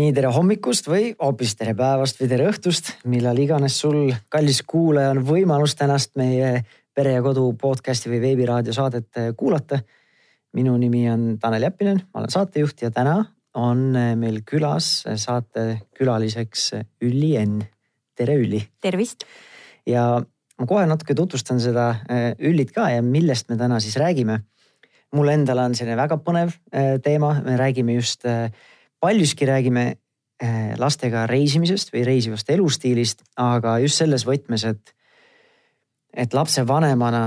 nii tere hommikust või hoopis tere päevast või tere õhtust, millal iganes sul, kallis kuulaja, on võimalus tänast meie Pere ja Kodu podcast'i või veebiraadio saadet kuulata. minu nimi on Tanel Jeppinen, ma olen saatejuht ja täna on meil külas saatekülaliseks Ülli Enn. tere, Ülli. tervist. ja ma kohe natuke tutvustan seda Üllit ka ja millest me täna siis räägime. mul endal on selline väga põnev teema, me räägime just paljuski räägime eh, lastega reisimisest või reisivast elustiilist, aga just selles võtmes, et, et lapsevanemana,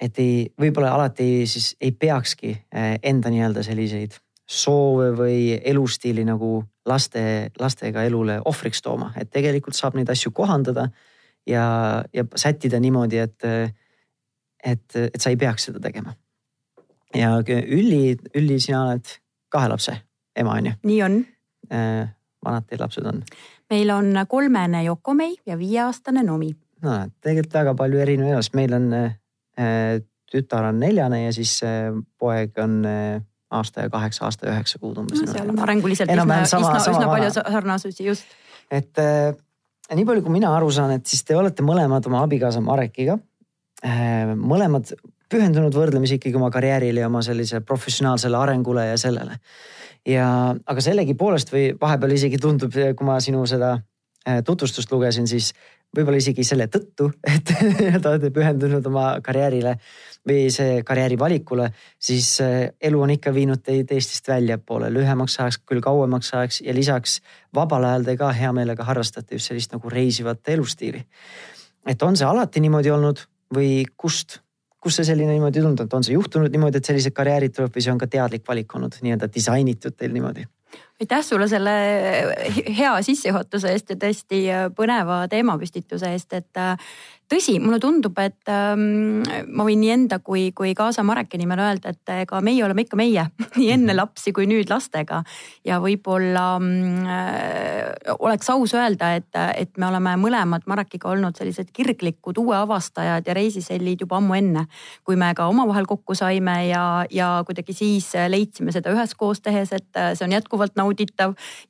et ei, võib-olla alati siis ei peakski eh, enda nii-öelda selliseid soove või elustiili nagu laste, lastega elule ohvriks tooma, et tegelikult saab neid asju kohandada ja, ja sättida niimoodi, et, et, et sa ei peaks seda tegema. ja Ülli, Ülli, sina oled kahe lapse ema on ju? nii on. Äh, vanad teil lapsed on? meil on kolmene Jokomei ja viieaastane Nomi. no tegelikult väga palju erinevaid elus, meil on äh, tütar on neljane ja siis äh, poeg on äh, aasta ja kaheksa, aasta ja üheksa kuud umbes no,. seal on arenguliselt üsna, üsna, üsna palju sarnasusi, just. et äh, nii palju, kui mina aru saan, et siis te olete mõlemad oma abikaasa Marekiga äh,. mõlemad pühendunud võrdlemisi ikkagi oma karjäärile ja oma sellise professionaalsele arengule ja sellele ja, aga sellegipoolest või vahepeal isegi tundub, kui ma sinu seda äh, tutvustust lugesin, siis võib-olla isegi selle tõttu, et te olete pühendunud oma karjäärile või see karjääri valikule, siis äh, elu on ikka viinud teid Eestist väljapoole lühemaks ajaks, küll kauemaks ajaks ja lisaks vabal ajal te ka hea meelega harrastate just sellist nagu reisivat elustiili. et on see alati niimoodi olnud või kust kus see selline niimoodi tundub, et on see juhtunud niimoodi, et sellised karjäärid tuleb või see on ka teadlik valik olnud nii-öelda disainitud teil niimoodi? Aitäh sulle selle hea sissejuhatuse eest ja tõesti põneva teemapüstituse eest, et tõsi, mulle tundub, et ähm, ma võin nii enda kui, kui kaasa Mareki nimel öelda, et ega meie oleme ikka meie nii enne mhm. lapsi kui nüüd lastega. ja võib-olla äh, oleks aus öelda, et, et me oleme mõlemad Marekiga olnud sellised kirglikud uue avastajad ja reisisellid juba ammu enne. kui me ka omavahel kokku saime ja, ja kuidagi siis leidsime seda üheskoos tehes, et see on jätkuvalt nauditav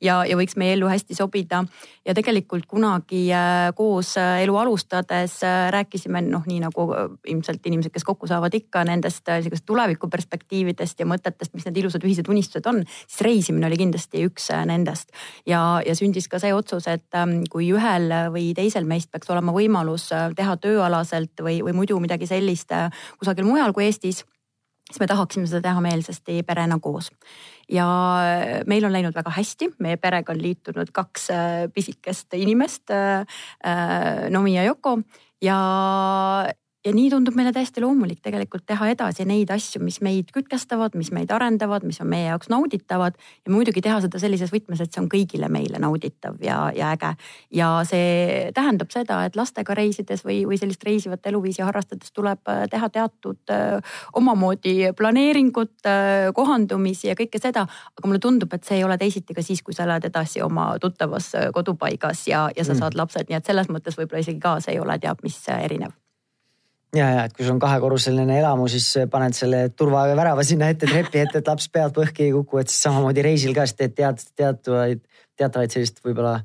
ja, ja võiks meie ellu hästi sobida. ja tegelikult kunagi äh, koos elu alustades rääkisime noh, nii nagu äh, ilmselt inimesed, kes kokku saavad ikka nendest äh, sihukest tulevikuperspektiividest ja mõtetest, mis need ilusad ühised unistused on, siis reisimine oli kindlasti üks äh, nendest. ja, ja sündis ka see otsus, et ähm, kui ühel või teisel meist peaks olema võimalus teha tööalaselt või, või muidu midagi sellist kusagil mujal kui Eestis siis me tahaksime seda teha meelsasti perena koos. ja meil on läinud väga hästi, meie perega on liitunud kaks pisikest inimest, Nomi ja Yoko ja, ja nii tundub meile täiesti loomulik tegelikult teha edasi neid asju, mis meid kütkestavad, mis meid arendavad, mis on meie jaoks nauditavad ja muidugi teha seda sellises võtmes, et see on kõigile meile nauditav ja, ja äge. ja see tähendab seda, et lastega reisides või, või sellist reisivat eluviisi harrastades tuleb äh, teha teatud äh, omamoodi planeeringut, äh, kohandumisi ja kõike seda. aga mulle tundub, et see ei ole teisiti ka siis, kui sa elad edasi oma tuttavas kodupaigas ja, ja sa mm. saad lapsed, nii et selles mõttes võib-olla isegi ka see ei ole teab mis erinev ja, ja et kui sul on kahekorruseline elamu, siis paned selle turvavärava sinna ette trepi ette, et laps pead põhki ei kuku, et siis samamoodi reisil ka, siis teed tead, teatavaid, teatavaid sellist võib-olla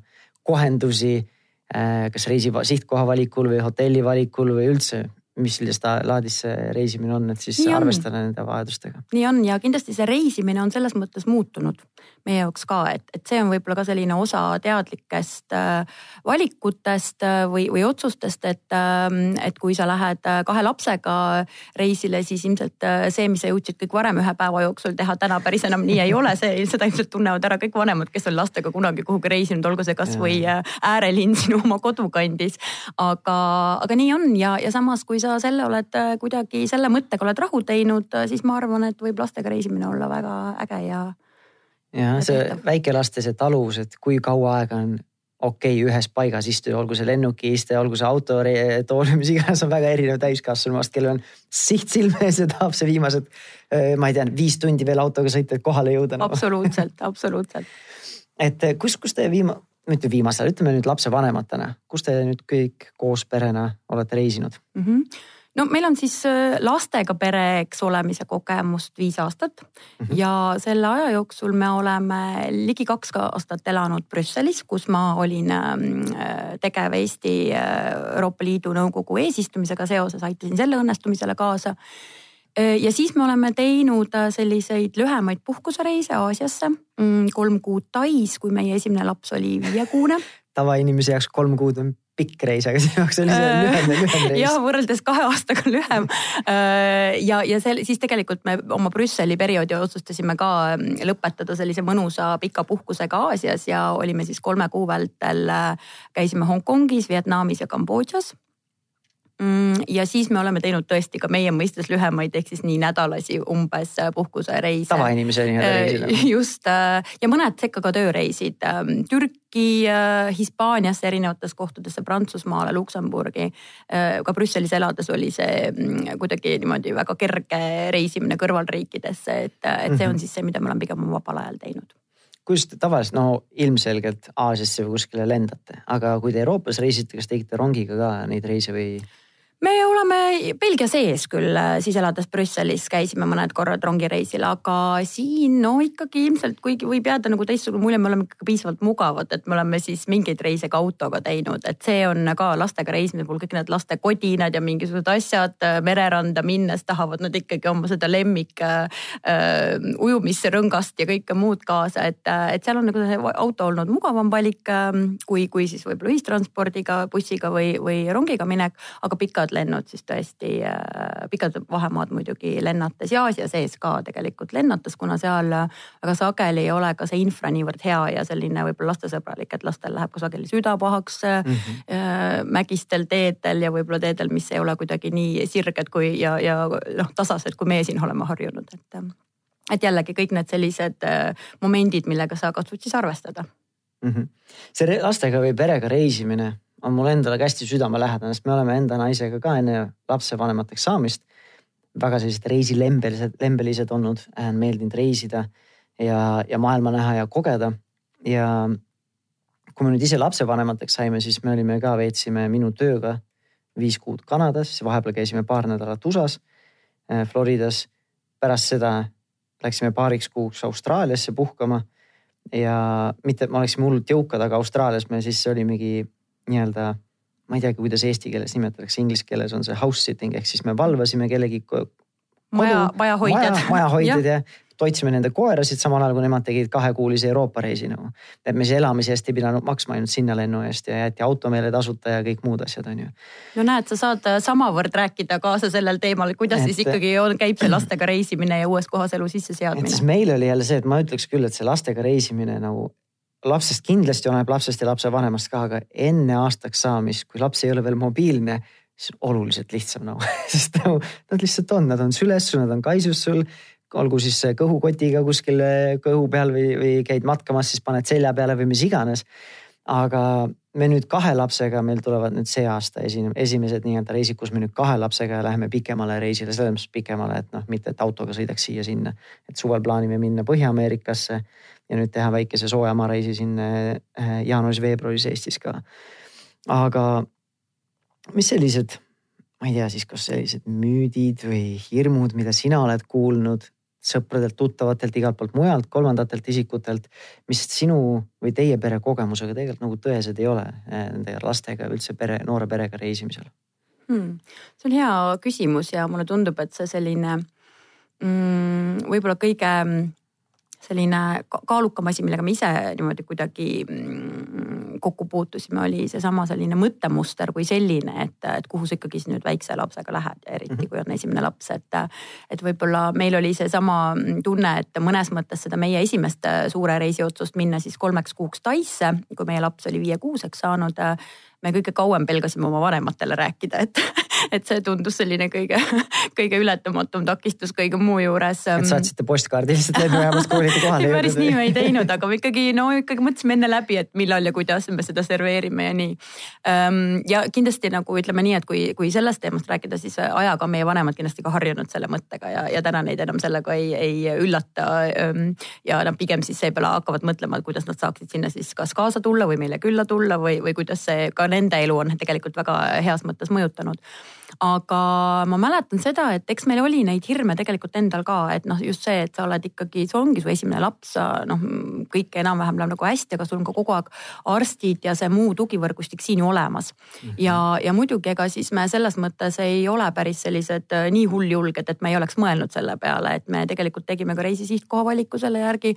kohendusi. Äh, kas reisi sihtkoha valikul või hotelli valikul või üldse mis laadis see reisimine on, et siis arvestada nende vajadustega. nii on ja kindlasti see reisimine on selles mõttes muutunud meie jaoks ka, et, et see on võib-olla ka selline osa teadlikest äh, valikutest äh, või, või otsustest, et, ähm, et kui sa lähed äh, kahe lapsega reisile, siis ilmselt see, mis sa jõudsid kõik varem ühe päeva jooksul teha, täna päris enam nii ei ole, see, seda ilmselt tunnevad ära kõik vanemad, kes on lastega kunagi kuhugi reisinud, olgu see kasvõi äärelinn sinu oma kodukandis. aga, aga nii on ja, ja samas, kui sa selle oled kuidagi selle mõttega oled rahu teinud, siis ma arvan, et võib lastega reisimine olla väga äge ja ja see väikelaste see taluvus, et kui kaua aega on okei okay, ühes paigas istuda, olgu see lennukiiste, olgu see auto tool, mis iganes on väga erinev täiskasvanust, kellel on siht silme ees ja tahab see viimased, äh, ma ei tea, viis tundi veel autoga sõita, et kohale jõuda no.. absoluutselt, absoluutselt. et äh, kus, kus te viima-, mitte viimasel, ütleme nüüd lapsevanematena, kus te nüüd kõik koos perena olete reisinud mm? -hmm no meil on siis äh, lastega pereks olemise kogemust viis aastat mm -hmm. ja selle aja jooksul me oleme ligi kaks aastat elanud Brüsselis, kus ma olin ähm, tegev Eesti äh, Euroopa Liidu Nõukogu eesistumisega seoses, aitasin selle õnnestumisele kaasa äh, ja siis me oleme teinud selliseid lühemaid puhkusereise Aasiasse, mm, kolm kuud Tais, kui meie esimene laps oli viiekuune. tavainimese jaoks kolm kuud on pikk reis, aga sinu jaoks oli see lühem, lühem reis. jah, võrreldes kahe aastaga lühem. Äh, ja, ja see siis tegelikult me oma Brüsseli perioodi otsustasime ka mm, lõpetada sellise mõnusa pika puhkusega Aasias ja olime siis kolme kuu vältel, äh, käisime Hongkongis, Vietnamis ja Kambodžas ja siis me oleme teinud tõesti ka meie mõistes lühemaid, ehk siis nii nädalasi umbes äh, puhkusereise. tavainimese nii-öelda äh, reisid. just äh, ja mõned sekka ka tööreisid ähm, Türki, Hispaaniasse erinevatesse kohtadesse, Prantsusmaale, Luksemburgi. ka Brüsselis elades oli see mm, kuidagi niimoodi väga kerge reisimine kõrvalriikidesse, et, et see on mhm. siis see, mida me oleme pigem oma vabal ajal teinud kuidas te tavaliselt, no ilmselgelt Aasiasse või kuskile lendate, aga kui te Euroopas reisite, kas tegite rongiga ka neid reise või? Me oleme Belgia sees küll, äh, siis elades Brüsselis käisime mõned korrad rongireisil, aga siin no ikkagi ilmselt, kuigi võib jääda nagu teistsugune mulje, me oleme ikkagi piisavalt mugavad, et me oleme siis mingeid reise ka autoga teinud, et see on ka lastega reisimise puhul kõik need laste kodinad ja mingisugused asjad äh, mereranda minnes tahavad nad ikkagi oma seda lemmik äh, äh ujumisrõngast ja kõike muud kaasa, et, et seal on nagu see auto olnud mugavam valik äh, kui, kui siis võib-olla ühistranspordiga, bussiga või, või rongiga minek, aga pikad pikad lennud siis tõesti, äh, pikad vahemaad muidugi lennates ja Aasia sees ka tegelikult lennates, kuna seal väga sageli ei ole ka see infra niivõrd hea ja selline võib-olla lastesõbralik, et lastel läheb ka sageli süda pahaks mm -hmm. mägistel teedel ja võib-olla teedel, mis ei ole kuidagi nii sirged kui ja, ja noh, tasased, kui meie siin oleme harjunud, et et jällegi kõik need sellised momendid, millega sa katsud siis arvestada mm. -hmm. see lastega või perega reisimine on mulle endale ka hästi südamelähedane, sest me oleme enda naisega ka enne lapsevanemateks saamist väga sellised reisilembelised, lembelised olnud, äh, meeldinud reisida ja, ja maailma näha ja kogeda. ja kui me nüüd ise lapsevanemateks saime, siis me olime ka, veetsime minu tööga viis kuud Kanadas, vahepeal käisime paar nädalat USA-s, äh, Floridas. pärast seda läksime paariks kuuks Austraaliasse puhkama ja mitte, me oleksime hullult jõukad, aga Austraalias me siis olimegi nii-öelda, ma ei teagi, kuidas eesti keeles nimetatakse, inglise keeles on see house sitting ehk siis me valvasime kellegi kodu, maja, majahoidjad. maja, majahoidjad ja toitsime nende koerasid, samal ajal kui nemad tegid kahekuulise Euroopa reisi nagu. et me siis elamise eest ei pidanud maksma ainult sinna lennu eest ja jäeti auto meile tasuta ja kõik muud asjad, on ju. no näed, sa saad samavõrd rääkida kaasa sellel teemal, kuidas et, siis ikkagi on, käib see lastega reisimine ja uues kohas elu sisseseadmine. et siis meil oli jälle see, et ma ütleks küll, et see lastega reisimine nagu lapsest kindlasti oleneb lapsest ja lapsevanemast ka, aga enne aastaks saamist, kui laps ei ole veel mobiilne, siis on oluliselt lihtsam nagu sest nagu nad lihtsalt on, nad on süles sul, nad on kaisus sul. olgu siis kõhukotiga kuskil kõhu peal või, või käid matkamas, siis paned selja peale või mis iganes. aga me nüüd kahe lapsega, meil tulevad nüüd see aasta esine, esimesed nii-öelda reisid, kus me nüüd kahe lapsega läheme pikemale reisile, selles mõttes pikemale, et noh, mitte et autoga sõidaks siia-sinna. et suvel plaanime minna Põhja-Ameerikasse ja nüüd teha väikese soojamaareisi siin äh, jaanuaris-veebruaris Eestis ka. aga mis sellised, ma ei tea siis, kas sellised müüdid või hirmud, mida sina oled kuulnud sõpradelt, tuttavatelt, igalt poolt mujalt, kolmandatelt isikutelt, mis sinu või teie pere kogemusega tegelikult nagu tõesed ei ole äh, nende lastega üldse pere, noore perega reisimisel hmm.? see on hea küsimus ja mulle tundub, et see selline mm, võib-olla kõige selline kaalukam asi, millega me ise niimoodi kuidagi mm, kokku puutusime, oli seesama selline mõttemuster kui selline, et, et kuhu sa ikkagi nüüd väikse lapsega lähed ja eriti mhm. kui on esimene laps, et. et võib-olla meil oli seesama tunne, et mõnes mõttes seda meie esimest suure reisiotsust minna siis kolmeks kuuks Taisse, kui meie laps oli viiekuuseks saanud me kõige kauem pelgasime oma vanematele rääkida, et, et see tundus selline kõige, kõige ületamatum takistus kõige muu juures. et saatsite postkaardi lihtsalt lennujaamas, kuhu olite kohale päris nii me ei teinud, aga me ikkagi no ikkagi mõtlesime enne läbi, et millal ja kuidas me seda serveerime ja nii. Ehm, ja kindlasti nagu ütleme nii, et kui, kui sellest teemast rääkida, siis ajaga on meie vanemad kindlasti ka harjunud selle mõttega ja, ja täna neid enam sellega ei, ei üllata. Ehm, ja nad pigem siis seepeale hakkavad mõtlema, kuidas nad saaksid sinna siis kas kaasa tulla või meile külla tulla või, või kuidas see ka nende elu on tegelikult väga heas mõttes mõjutanud aga ma mäletan seda, et eks meil oli neid hirme tegelikult endal ka, et noh, just see, et sa oled ikkagi, see ongi su esimene laps, sa noh, kõik enam-vähem läheb nagu hästi, aga sul on ka kogu aeg arstid ja see muu tugivõrgustik siin ju olemas mm. -hmm. ja, ja muidugi, ega siis me selles mõttes ei ole päris sellised äh, nii hulljulged, et me ei oleks mõelnud selle peale, et me tegelikult tegime ka reisi sihtkoha valiku selle järgi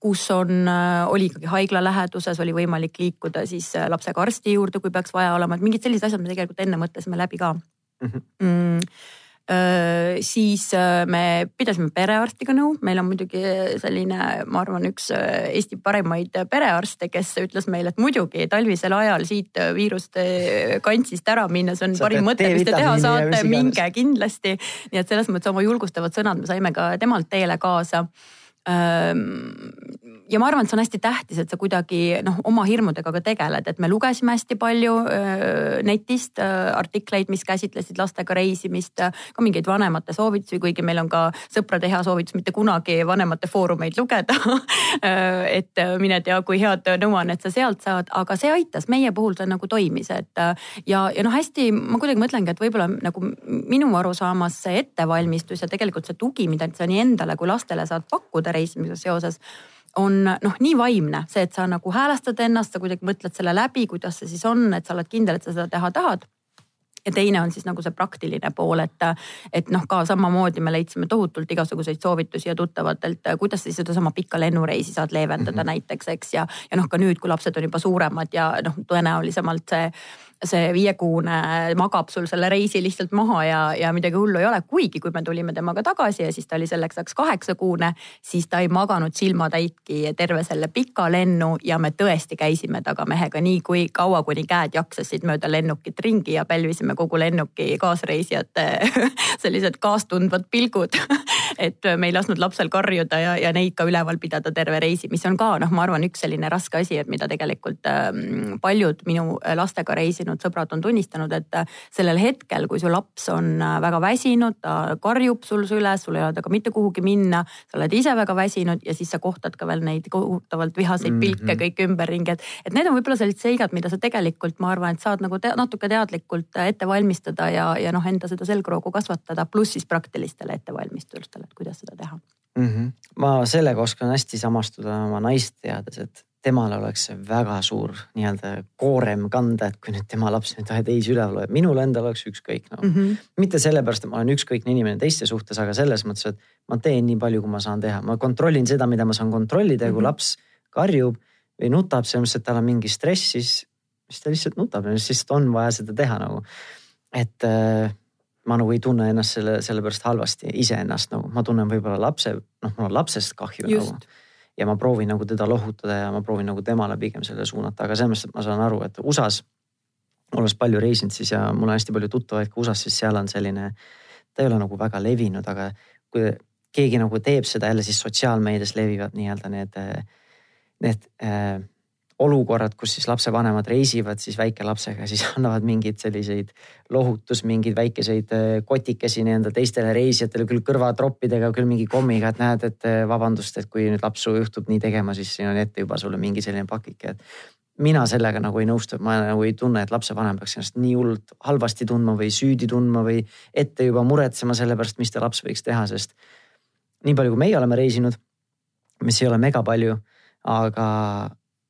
kus on, äh, oli ikkagi haigla läheduses, oli võimalik liikuda siis äh, lapsega arsti juurde, kui peaks vaja olema, et mingid sellised asjad me tegelikult enne mõtlesime läbi ka mm. -hmm. Mm, siis me pidasime perearstiga nõu, meil on muidugi selline, ma arvan, üks Eesti parimaid perearste, kes ütles meile, et muidugi talvisel ajal siit viiruste kantsist ära minna, see on Sa parim mõte, mis te teha saate, minge kindlasti. nii et selles mõttes oma julgustavad sõnad me saime ka temalt teele kaasa ja ma arvan, et see on hästi tähtis, et sa kuidagi noh, oma hirmudega ka tegeled, et me lugesime hästi palju netist artikleid, mis käsitlesid lastega reisimist, ka mingeid vanemate soovitusi, kuigi meil on ka sõprade hea soovitus mitte kunagi vanemate foorumeid lugeda. Et mine tea, kui head nõuannet sa sealt saad, aga see aitas, meie puhul see nagu toimis, et ja, ja noh, hästi ma kuidagi mõtlengi, et võib-olla nagu minu arusaamas see ettevalmistus ja tegelikult see tugi, mida sa nii endale kui lastele saad pakkuda enda reisimisega seoses on noh, nii vaimne, see, et sa nagu häälestad ennast, sa kuidagi mõtled selle läbi, kuidas see siis on, et sa oled kindel, et sa seda teha tahad ja teine on siis nagu see praktiline pool, et, et noh, ka samamoodi me leidsime tohutult igasuguseid soovitusi ja tuttavatelt, kuidas siis sedasama pikka lennureisi saad leevendada mm -hmm. näiteks, eks ja, ja noh, ka nüüd, kui lapsed on juba suuremad ja noh, tõenäolisemalt see see viiekuune magab sul selle reisi lihtsalt maha ja, ja midagi hullu ei ole. kuigi kui me tulime temaga tagasi ja siis ta oli selleks ajaks kaheksakuune, siis ta ei maganud silmatäitki terve selle pika lennu ja me tõesti käisime taga mehega nii kui kaua, kuni käed jaksasid mööda lennukit ringi ja pälvisime kogu lennuki kaasreisijate sellised kaastundvad pilgud et me ei lasknud lapsel karjuda ja, ja neid ka üleval pidada terve reisi, mis on ka noh, ma arvan, üks selline raske asi, et mida tegelikult ähm, paljud minu lastega reisinud väsinud sõbrad on tunnistanud, et äh, sellel hetkel, kui su laps on äh, väga väsinud, ta karjub sul üles, sul ei ole temaga mitte kuhugi minna, sa oled ise väga väsinud ja siis sa kohtad ka veel neid kohutavalt vihaseid mhm. pilke mm -hmm. kõik ümberringi, et, et need on võib-olla sellised seigad, mida sa tegelikult, ma arvan, et saad nagu te natuke teadlikult äh, ette valmistada ja, ja noh, enda seda selgroogu kasvatada, pluss siis praktilistele ettevalmistustele, et kuidas seda teha mm. -hmm. ma sellega oskan hästi samastuda oma naist teades, et temal oleks see väga suur nii-öelda koorem kanda, et kui nüüd tema laps nüüd teisi üleval loeb, minul endal oleks ükskõik no. Mm -hmm. mitte sellepärast, et ma olen ükskõikne inimene teiste suhtes, aga selles mõttes, et ma teen nii palju, kui ma saan teha, ma kontrollin seda, mida ma saan kontrollida ja kui mm -hmm. laps karjub või nutab selles mõttes, et tal on mingi stress, siis, siis ta lihtsalt nutab ja siis on vaja seda teha nagu. et äh, ma nagu ei tunne ennast selle, selle pärast halvasti iseennast nagu, ma tunnen võib-olla lapse, noh, mul on lapsest kahju Just. nagu ja ma proovin nagu teda lohutada ja ma proovin nagu temale pigem selle suunata, aga selles mõttes, et ma saan aru, et USA-s olles palju reisinud siis ja mul on hästi palju tuttavaid ka USA-s, siis seal on selline, ta ei ole nagu väga levinud, aga kui keegi nagu teeb seda jälle, siis sotsiaalmeedias levivad nii-öelda need, need äh, olukorrad, kus siis lapsevanemad reisivad siis väikelapsega, siis annavad mingeid selliseid lohutus, mingeid väikeseid äh, kotikesi nii-öelda teistele reisijatele, küll kõrvatroppidega, küll mingi kommiga, et näed, et äh, vabandust, et kui nüüd laps juhtub nii tegema, siis siin on ette juba sulle mingi selline pakike, et mina sellega nagu ei nõustu, ma nagu ei tunne, et lapsevanem peaks ennast nii hullult halvasti tundma või süüdi tundma või ette juba muretsema selle pärast, mis ta laps võiks teha, sest nii palju, kui meie oleme reisinud, mis ei ole mega palju, aga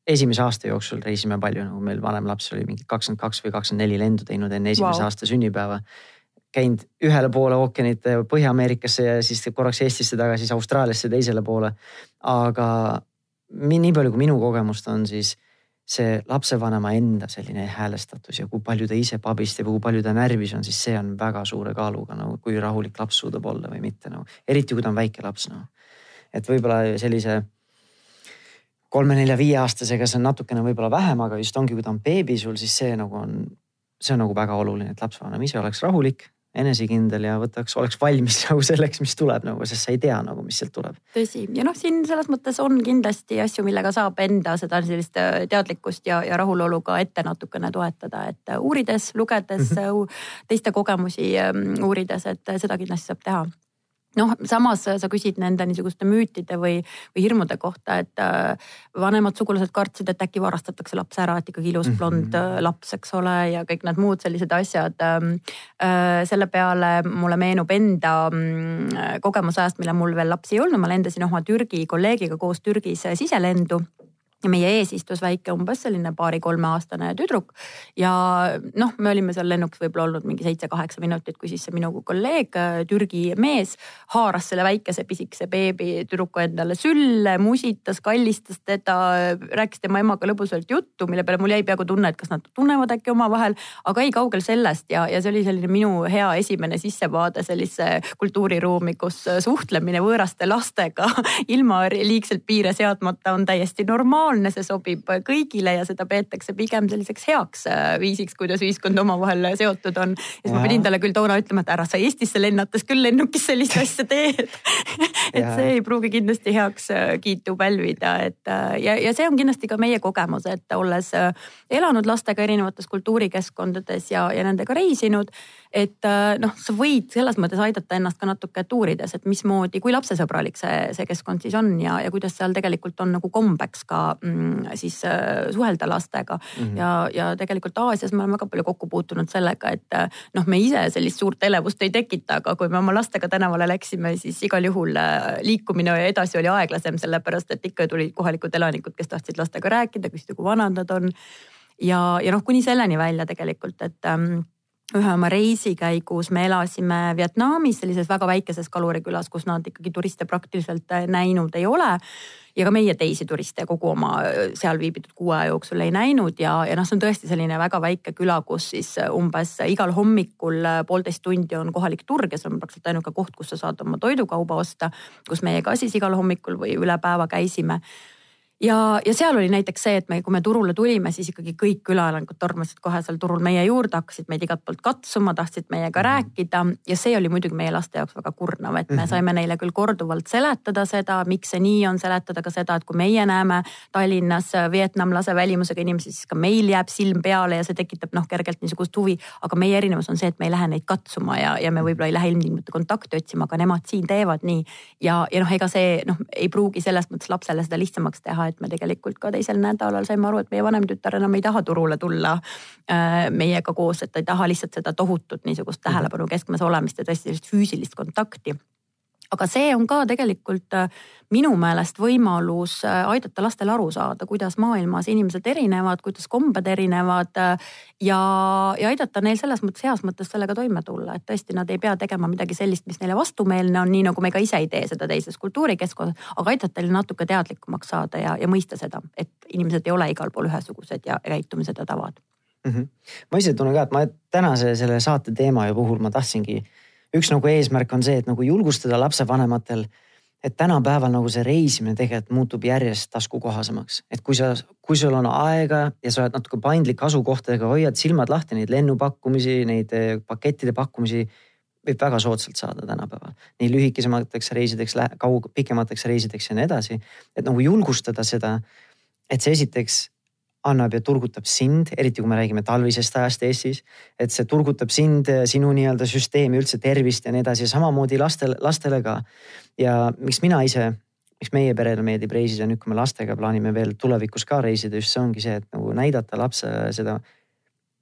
esimese aasta jooksul reisime palju, nagu meil vanem laps oli mingi kakskümmend kaks või kakskümmend neli lendu teinud enne esimese wow. aasta sünnipäeva. käinud ühele poole ookeanit Põhja-Ameerikasse ja siis korraks Eestisse tagasi, siis Austraaliasse teisele poole. aga nii palju, kui minu kogemust on, siis see lapsevanema enda selline häälestatus ja kui palju ta ise pabistab ja kui palju ta närvis on, siis see on väga suure kaaluga nagu, kui rahulik laps suudab olla või mitte nagu, eriti kui ta on väike laps noh. et võib-olla sellise kolme-nelja-viieaastasega see on natukene võib-olla vähem, aga just ongi, kui ta on beebi sul, siis see nagu on, see on nagu väga oluline, et lapsevanem ise oleks rahulik, enesekindel ja võtaks, oleks valmis nagu selleks, mis tuleb nagu, sest sa ei tea nagu, mis sealt tuleb. tõsi ja noh, siin selles mõttes on kindlasti asju, millega saab enda seda sellist äh, teadlikkust ja, ja rahulolu ka ette natukene toetada, et äh, uurides, lugedes mm, -hmm. teiste kogemusi ähm, uurides, et seda kindlasti saab teha noh, samas sa küsid nende niisuguste müütide või, või hirmude kohta, et äh, vanemad sugulased kartsid, et äkki varastatakse laps ära, et ikkagi ilus blond mm -hmm. laps, eks ole, ja kõik need muud sellised asjad. Ähm, selle peale mulle meenub enda mm, kogemusajast, millal mul veel lapsi ei olnud, ma lendasin oma Türgi kolleegiga koos Türgis siselendu ja meie ees istus väike umbes selline paari-kolmeaastane tüdruk. ja noh, me olime seal lennukis võib-olla olnud mingi seitse-kaheksa minutit, kui siis see minu kolleeg, Türgi mees, haaras selle väikese pisikese beebi tüdruku endale sülle, musitas, kallistas teda, rääkis tema emaga lõbusalt juttu, mille peale mul jäi peaaegu tunne, et kas nad tunnevad äkki omavahel, aga ei kaugel sellest. Ja, ja see oli selline minu hea esimene sissevaade sellisesse kultuuriruumi, kus suhtlemine võõraste lastega ilma liigselt piire seadmata on täiesti normaalne normaalne, see sobib kõigile ja seda peetakse pigem selliseks heaks äh, viisiks, kuidas ühiskond omavahel seotud on. ja siis ma pidin talle küll toona ütlema, et ära sa Eestisse lennates küll lennukis sellist asja teed. Et see ei pruugi kindlasti heaks äh, kiitu pälvida, et äh, ja, ja see on kindlasti ka meie kogemus, et olles elanud lastega erinevates kultuurikeskkondades ja, ja nendega reisinud et äh, noh, sa võid selles mõttes aidata ennast ka natuke, et uurides, et mismoodi, kui lapsesõbralik see, see keskkond siis on ja, ja kuidas seal tegelikult on nagu kombeks ka mm, siis äh, suhelda lastega mm. -hmm. ja, ja tegelikult Aasias me oleme väga palju kokku puutunud sellega, et äh, noh, me ise sellist suurt elevust ei tekita, aga kui me oma lastega tänavale läksime, siis igal juhul äh, liikumine edasi oli aeglasem, sellepärast et ikka tulid kohalikud elanikud, kes tahtsid lastega rääkida, küsida, kui vanad nad on. ja, ja noh, kuni selleni välja tegelikult, et ähm, ühe oma reisi käigus me elasime Vietnamis sellises väga väikeses kalurikülas, kus nad ikkagi turiste praktiliselt äh, näinud ei ole. ja ka meie teisi turiste kogu oma äh, seal viibitud kuu aja jooksul ei näinud ja, ja noh, see on tõesti selline väga väike küla, kus siis äh, umbes igal hommikul poolteist tundi on kohalik turg ja see on praktiliselt ainuke koht, kus sa saad oma toidukauba osta. kus meie ka siis igal hommikul või üle päeva käisime ja, ja seal oli näiteks see, et me, kui me turule tulime, siis ikkagi kõik külaelanikud tormasid kohe seal turul meie juurde, hakkasid meid igalt poolt katsuma, tahtsid meiega mm -hmm. rääkida ja see oli muidugi meie laste jaoks väga kurnav, et me mm -hmm. saime neile küll korduvalt seletada seda, miks see nii on, seletada ka seda, et kui meie näeme Tallinnas vietnamlase välimusega inimesi, siis ka meil jääb silm peale ja see tekitab noh, kergelt niisugust huvi. aga meie erinevus on see, et me ei lähe neid katsuma ja, ja me võib-olla ei lähe ilmtingimata kontakti otsima, aga nemad siin teevad nii. ja, ja noh, ega see noh, ei pruugi selles mõttes lapsele seda lihtsamaks teha et me tegelikult ka teisel nädalal saime aru, et meie vanem tütar enam ei taha turule tulla äh, meiega koos, et ta ei taha lihtsalt seda tohutut niisugust tähelepanu keskmes olemist ja tõesti sellist füüsilist kontakti aga see on ka tegelikult äh, minu meelest võimalus äh, aidata lastel aru saada, kuidas maailmas inimesed erinevad, kuidas kombed erinevad äh, ja, ja aidata neil selles mõttes heas mõttes sellega toime tulla, et tõesti nad ei pea tegema midagi sellist, mis neile vastumeelne on, nii nagu me ka ise ei tee seda teises kultuurikeskkonnas, aga aidata neil natuke teadlikumaks saada ja, ja mõista seda, et inimesed ei ole igal pool ühesugused ja käitumised ja tavad mm. -hmm. ma ise tunnen ka, et ma tänase selle saate teema puhul ma tahtsingi üks nagu eesmärk on see, et nagu julgustada lapsevanematel, et tänapäeval nagu see reisimine tegelikult muutub järjest taskukohasemaks. et kui sa, kui sul on aega ja sa oled natuke paindlik asukohtadega, hoiad silmad lahti neid lennupakkumisi, neid eh, pakettide pakkumisi võib väga soodsalt saada tänapäeval. nii lühikesemateks reisideks, kaug-, pikemateks reisideks ja nii edasi. et nagu julgustada seda, et see esiteks annab ja turgutab sind, eriti kui me räägime talvisest ajast Eestis. et see turgutab sind, sinu nii-öelda süsteemi, üldse tervist ja nii edasi ja samamoodi lastele, lastele ka. ja miks mina ise, miks meie perele meeldib reisida nüüd, kui me lastega plaanime veel tulevikus ka reisida, just see ongi see, et nagu näidata lapsele seda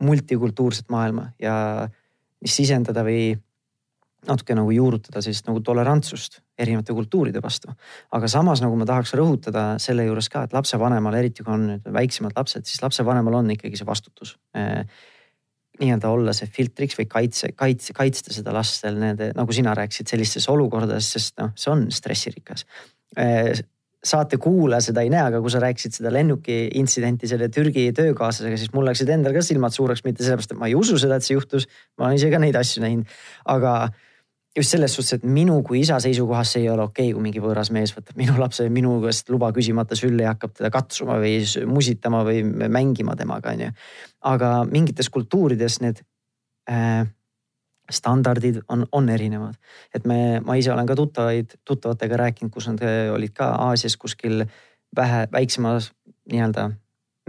multikultuurset maailma ja sisendada või natuke nagu juurutada sellist nagu tolerantsust erinevate kultuuride vastu. aga samas nagu ma tahaks rõhutada selle juures ka, et lapsevanemal, eriti kui on nüüd väiksemad lapsed, siis lapsevanemal on ikkagi see vastutus eh,. nii-öelda olla see filtriks või kaitse, kaitse, kaitsta seda last seal nende, nagu sina rääkisid, sellistes olukordades, sest noh, see on stressirikas eh, saate kuulaja seda ei näe, aga kui sa rääkisid seda lennuki intsidenti selle Türgi töökaaslasega, siis mul läksid endal ka silmad suureks, mitte sellepärast, et ma ei usu seda, et see juhtus. ma olen ise ka neid asju näinud, aga just selles suhtes, et minu kui isa seisukohast see ei ole okei okay,, kui mingi võõras mees võtab minu lapse minu käest luba küsimata sülle ja hakkab teda katsuma või musitama või mängima temaga, onju. aga mingites kultuurides need äh, standardid on, on erinevad. et me, ma ise olen ka tuttavaid, tuttavatega rääkinud, kus nad äh, olid ka Aasias kuskil vähe väiksemas nii-öelda,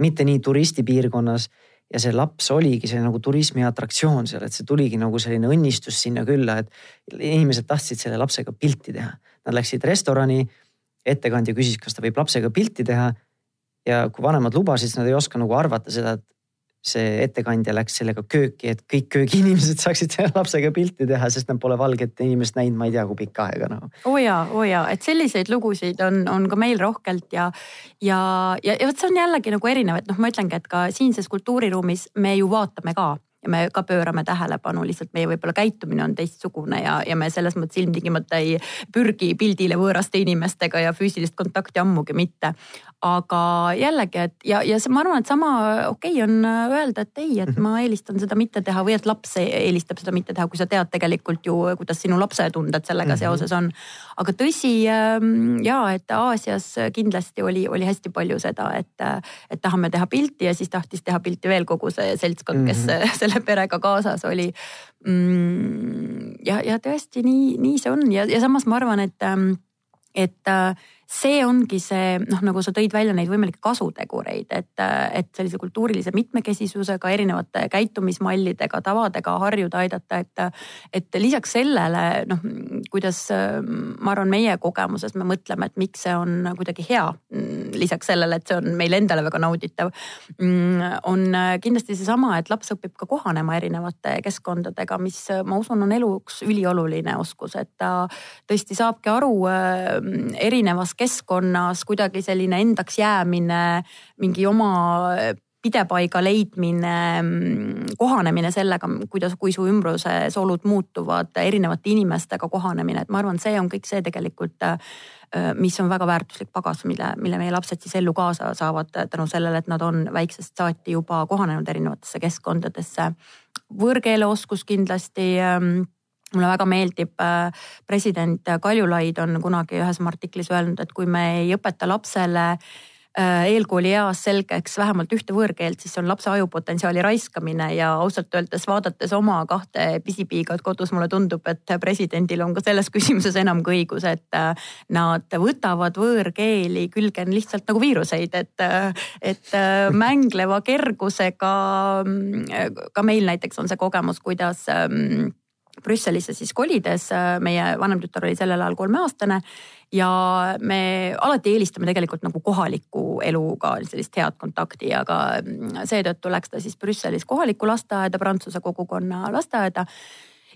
mitte nii turistipiirkonnas ja see laps oligi see nagu turismi atraktsioon seal, et see tuligi nagu selline õnnistus sinna külla, et inimesed tahtsid selle lapsega pilti teha. Nad läksid restorani, ettekandja küsis, kas ta võib lapsega pilti teha. ja kui vanemad lubasid, siis nad ei oska nagu arvata seda, et see ettekandja läks sellega kööki, et kõik köögiinimesed saaksid selle lapsega pilti teha, sest nad pole valget inimest näinud, ma ei tea, kui pikka aega nagu. oo oh jaa, oo oh jaa, et selliseid lugusid on, on ka meil rohkelt ja, ja, ja, ja vot see on jällegi nagu erinev, et noh, ma ütlengi, et ka siinses kultuuriruumis me ju vaatame ka ja me ka pöörame tähelepanu, lihtsalt meie võib-olla käitumine on teistsugune ja, ja me selles mõttes ilmtingimata ei pürgi pildile võõraste inimestega ja füüsilist kontakti ammugi mitte aga jällegi, et ja, ja see, ma arvan, et sama okei okay on öelda, et ei, et mhm. ma eelistan seda mitte teha või et laps eelistab seda mitte teha, kui sa tead tegelikult ju, kuidas sinu lapse tunded sellega -hmm. seoses on. aga tõsi ähm, ja et Aasias kindlasti oli, oli hästi palju seda, et, et tahame teha pilti ja siis tahtis teha pilti veel kogu see seltskond, kes mm -hmm. Selle perega kaasas oli mm,. ja, ja tõesti nii, nii see on ja, ja samas ma arvan, et, ähm, et äh, see ongi see noh, nagu sa tõid välja neid võimalikke kasutegureid, et, et sellise kultuurilise mitmekesisusega, erinevate käitumismallidega, tavadega harjuda, aidata, et, et lisaks sellele noh, kuidas ma arvan, meie kogemuses me mõtleme, et miks see on kuidagi hea. lisaks sellele, et see on meile endale väga nauditav, on kindlasti seesama, et laps õpib ka kohanema erinevate keskkondadega, mis ma usun, on eluks ülioluline oskus, et ta tõesti saabki aru erinevast keskkonnas kuidagi selline endaks jäämine, mingi oma pidepaiga leidmine, kohanemine sellega, kuidas, kui su ümbruses olud muutuvad, erinevate inimestega kohanemine, et ma arvan, see on kõik see tegelikult, mis on väga väärtuslik pagas, mille, mille meie lapsed siis ellu kaasa saavad tänu sellele, et nad on väiksest saati juba kohanenud erinevatesse keskkondadesse. võõrkeeleoskus kindlasti mulle väga meeldib, äh, president Kaljulaid on kunagi ühes oma artiklis öelnud, et kui me ei õpeta lapsele äh, eelkooli eas selgeks vähemalt ühte võõrkeelt, siis see on lapse ajupotentsiaali raiskamine ja ausalt öeldes vaadates oma kahte pisipiigat kodus, mulle tundub, et presidendil on ka selles küsimuses enam kui õigus, et äh, nad võtavad võõrkeeli külge lihtsalt nagu viiruseid, et, et mängleva kergusega. Mm, ka meil näiteks on see kogemus, kuidas mm, Brüsselisse siis kolides, äh, meie vanem tütar oli sellel ajal kolmeaastane ja me alati eelistame tegelikult nagu kohaliku eluga sellist head kontakti, aga mm, seetõttu läks ta siis Brüsselis kohalikku lasteaeda, prantsuse kogukonna lasteaeda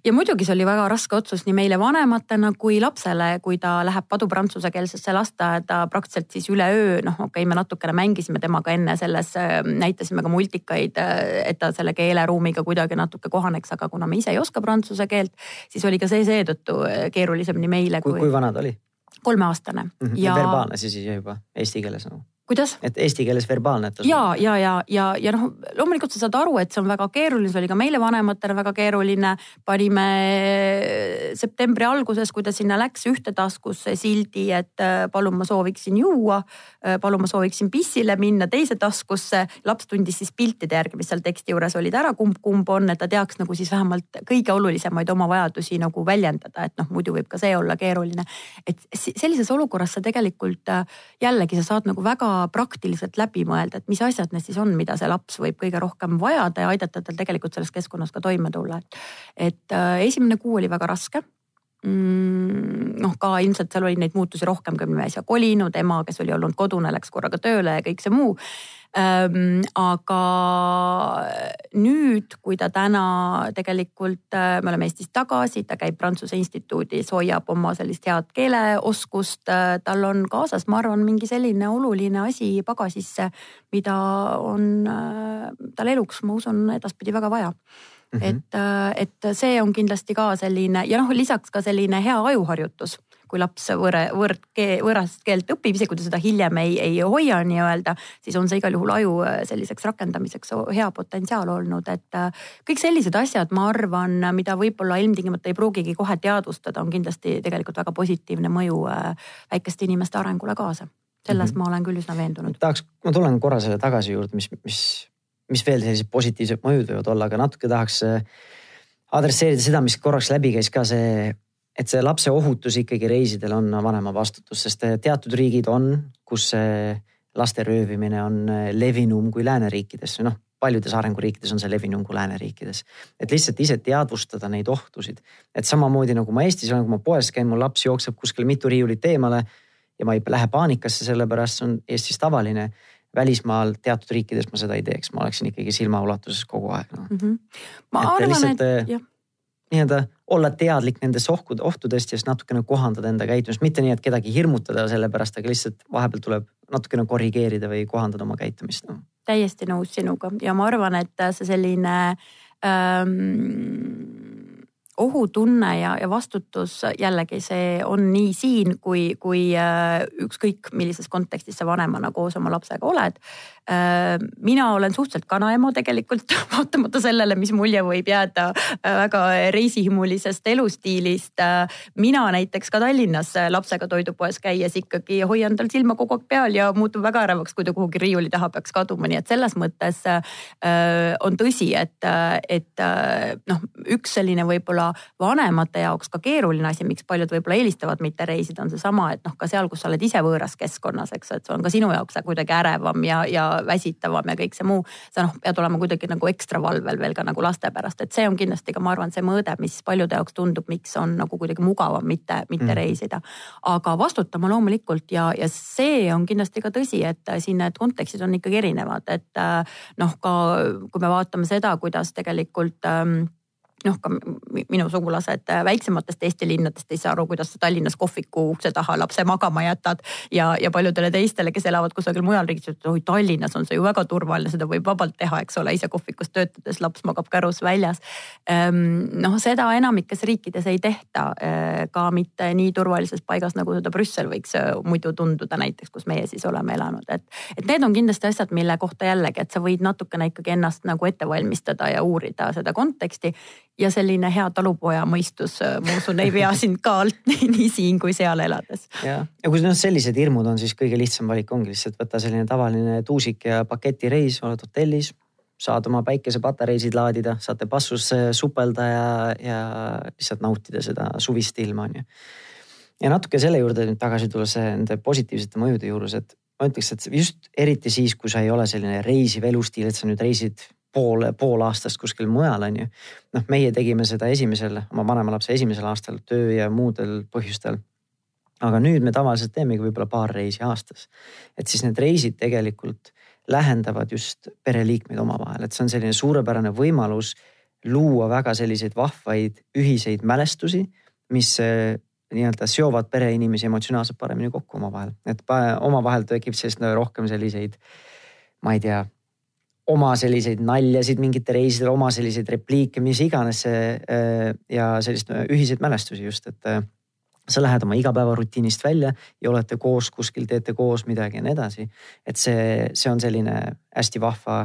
ja muidugi see oli väga raske otsus nii meile vanematena kui lapsele, kui ta läheb padu prantsusekeelsesse lasteaeda praktiliselt siis üleöö, noh okei okay,, me natukene mängisime temaga enne selles, näitasime ka multikaid, et ta selle keeleruumiga kuidagi natuke kohaneks, aga kuna me ise ei oska prantsuse keelt, siis oli ka see seetõttu keerulisem nii meile kui. kui vana ta oli? kolmeaastane mm. -hmm. ja verbaalne siis juba eesti keeles nagu kuidas? et eesti keeles verbaalne. ja, ja, ja, ja, ja noh, loomulikult sa saad aru, et see on väga keeruline, see oli ka meile vanematele väga keeruline. panime septembri alguses, kui ta sinna läks, ühte taskusse sildi, et äh, palun, ma sooviksin juua. Äh, palun, ma sooviksin pissile minna teise taskusse. laps tundis siis piltide järgi, mis seal teksti juures olid ära, kumb, kumb on, et ta teaks nagu siis vähemalt kõige olulisemaid oma vajadusi nagu väljendada, et noh, muidu võib ka see olla keeruline. et sellises olukorras sa tegelikult jällegi sa saad nagu väga praktiliselt läbi mõelda, et mis asjad need siis on, mida see laps võib kõige rohkem vajada ja aidata tal tegelikult selles keskkonnas ka toime tulla. et äh, esimene kuu oli väga raske mm, noh, ka ilmselt seal oli neid muutusi rohkem, kui me äsja kolinud, ema, kes oli olnud kodune, läks korraga tööle ja kõik see muu ähm,. aga nüüd, kui ta täna tegelikult, äh, me oleme Eestis tagasi, ta käib Prantsuse instituudis, hoiab oma sellist head keeleoskust äh,. tal on kaasas, ma arvan, mingi selline oluline asi pagasisse, mida on äh, tal eluks, ma usun, edaspidi väga vaja Mm -hmm. et, äh, et see on kindlasti ka selline ja noh, lisaks ka selline hea ajuharjutus kui laps võõra, võõrt, võõrast keelt õpib, isegi kui ta seda hiljem ei, ei hoia nii-öelda, siis on see igal juhul aju äh, selliseks rakendamiseks hea potentsiaal olnud, et äh, kõik sellised asjad, ma arvan, mida võib-olla ilmtingimata ei pruugigi kohe teadvustada, on kindlasti tegelikult väga positiivne mõju väikeste inimeste arengule kaasa. selles mm -hmm. ma olen küll üsna veendunud. tahaks, ma tulen korra selle tagasi juurde, mis, mis, mis veel sellised positiivsed mõjud võivad olla, aga natuke tahaks adresseerida seda, mis korraks läbi käis ka see et see lapse ohutus ikkagi reisidel on vanema vastutus, sest teatud riigid on, kus see laste röövimine on levinum kui lääneriikides, noh paljudes arenguriikides on see levinum kui lääneriikides. et lihtsalt ise teadvustada neid ohtusid, et samamoodi nagu ma Eestis olen, kui ma poes käin, mul laps jookseb kuskile mitu riiulit eemale ja ma ei lähe paanikasse, sellepärast see on Eestis tavaline välismaal teatud riikides ma seda ei teeks, ma oleksin ikkagi silmaulatuses kogu aeg no.. Mm -hmm. ma et arvan, lihtsalt, et jah. nii-öelda olla teadlik nendest ohkud, ohtudest ja siis natukene kohandada enda käitumist, mitte nii, et kedagi hirmutada selle pärast, aga lihtsalt vahepeal tuleb natukene korrigeerida või kohandada oma käitumist no.. täiesti nõus sinuga. Ja ma arvan, et see selline ähm, ohutunne ja, ja vastutus jällegi see on nii siin, kui, kui äh, ükskõik millises kontekstis sa vanemana koos oma lapsega oled. Äh, mina olen suhteliselt kanaema tegelikult, vaatamata sellele, mis mulje võib jääda äh, väga reisihimulisest elustiilist. mina näiteks ka Tallinnas lapsega toidupoes käies ikkagi hoian tal silma kogu aeg peal ja muutun väga ärevaks, kui ta kuhugi riiuli taha peaks kaduma, nii et selles mõttes on tõsi, et, et noh, üks selline võib-olla vanemate jaoks ka keeruline asi, miks paljud võib-olla eelistavad mitte reisida, on seesama, et noh, ka seal, kus sa oled ise võõras keskkonnas, eks, et see on ka sinu jaoks kuidagi ärevam ja, ja väsitavam ja kõik see muu. sa noh, pead olema kuidagi nagu ekstra valvel veel ka nagu laste pärast, et see on kindlasti ka, ma arvan, see mõõde, mis paljude jaoks tundub, miks on nagu kuidagi mugavam mitte, mitte mm. reisida. aga vastutama loomulikult ja, ja see on kindlasti ka tõsi, et siin need kontekstid on ikkagi erinevad, et noh, ka kui me vaatame seda, kuidas tegelikult ähm, noh, ka minu sugulased äh, väiksematest Eesti linnadest ei saa aru, kuidas sa Tallinnas kohviku ukse taha lapse magama jätad. ja, ja paljudele teistele, kes elavad kusagil mujal riigis, et oi Tallinnas on see ju väga turvaline, seda võib vabalt teha, eks ole, ise kohvikus töötades laps magab kärus väljas. Ehm, noh, seda enamikes riikides ei tehta äh, ka mitte nii turvalises paigas, nagu seda Brüssel võiks äh, muidu tunduda näiteks, kus meie siis oleme elanud, et. et need on kindlasti asjad, mille kohta jällegi, et sa võid natukene ikkagi ennast nagu ette valmistada ja uurida seda konteksti ja selline hea talupoja mõistus, äh, ma usun, ei vea sind ka alt nii, siin kui seal elades. ja, ja kui noh, sellised hirmud on, siis kõige lihtsam valik ongi lihtsalt võtta selline tavaline tuusik ja paketireis, oled hotellis, saad oma päikesepatareisid laadida, saate passus supelda ja, ja lihtsalt nautida seda suvist ilma, on ju. ja natuke selle juurde nüüd tagasi tulles nende positiivsete mõjude juures, et ma ütleks, et just eriti siis, kui sa ei ole selline reisiv elustiil, et sa nüüd reisid pool, pool aastast kuskil mujal, on ju. noh, meie tegime seda esimesel, oma vanema lapse esimesel aastal töö ja muudel põhjustel. aga nüüd me tavaliselt teemegi võib-olla paar reisi aastas. et siis need reisid tegelikult lähendavad just pereliikmeid omavahel, et see on selline suurepärane võimalus luua väga selliseid vahvaid ühiseid mälestusi, mis eh, nii-öelda seovad pereinimesi emotsionaalselt paremini kokku omavahel, et omavahel tekib siis rohkem selliseid, ma ei tea oma selliseid naljasid mingitel reisidel, oma selliseid repliike, mis iganes see äh, ja sellist äh, ühiseid mälestusi just, et äh, sa lähed oma igapäevarutiinist välja ja olete koos kuskil, teete koos midagi ja nii edasi. et see, see on selline hästi vahva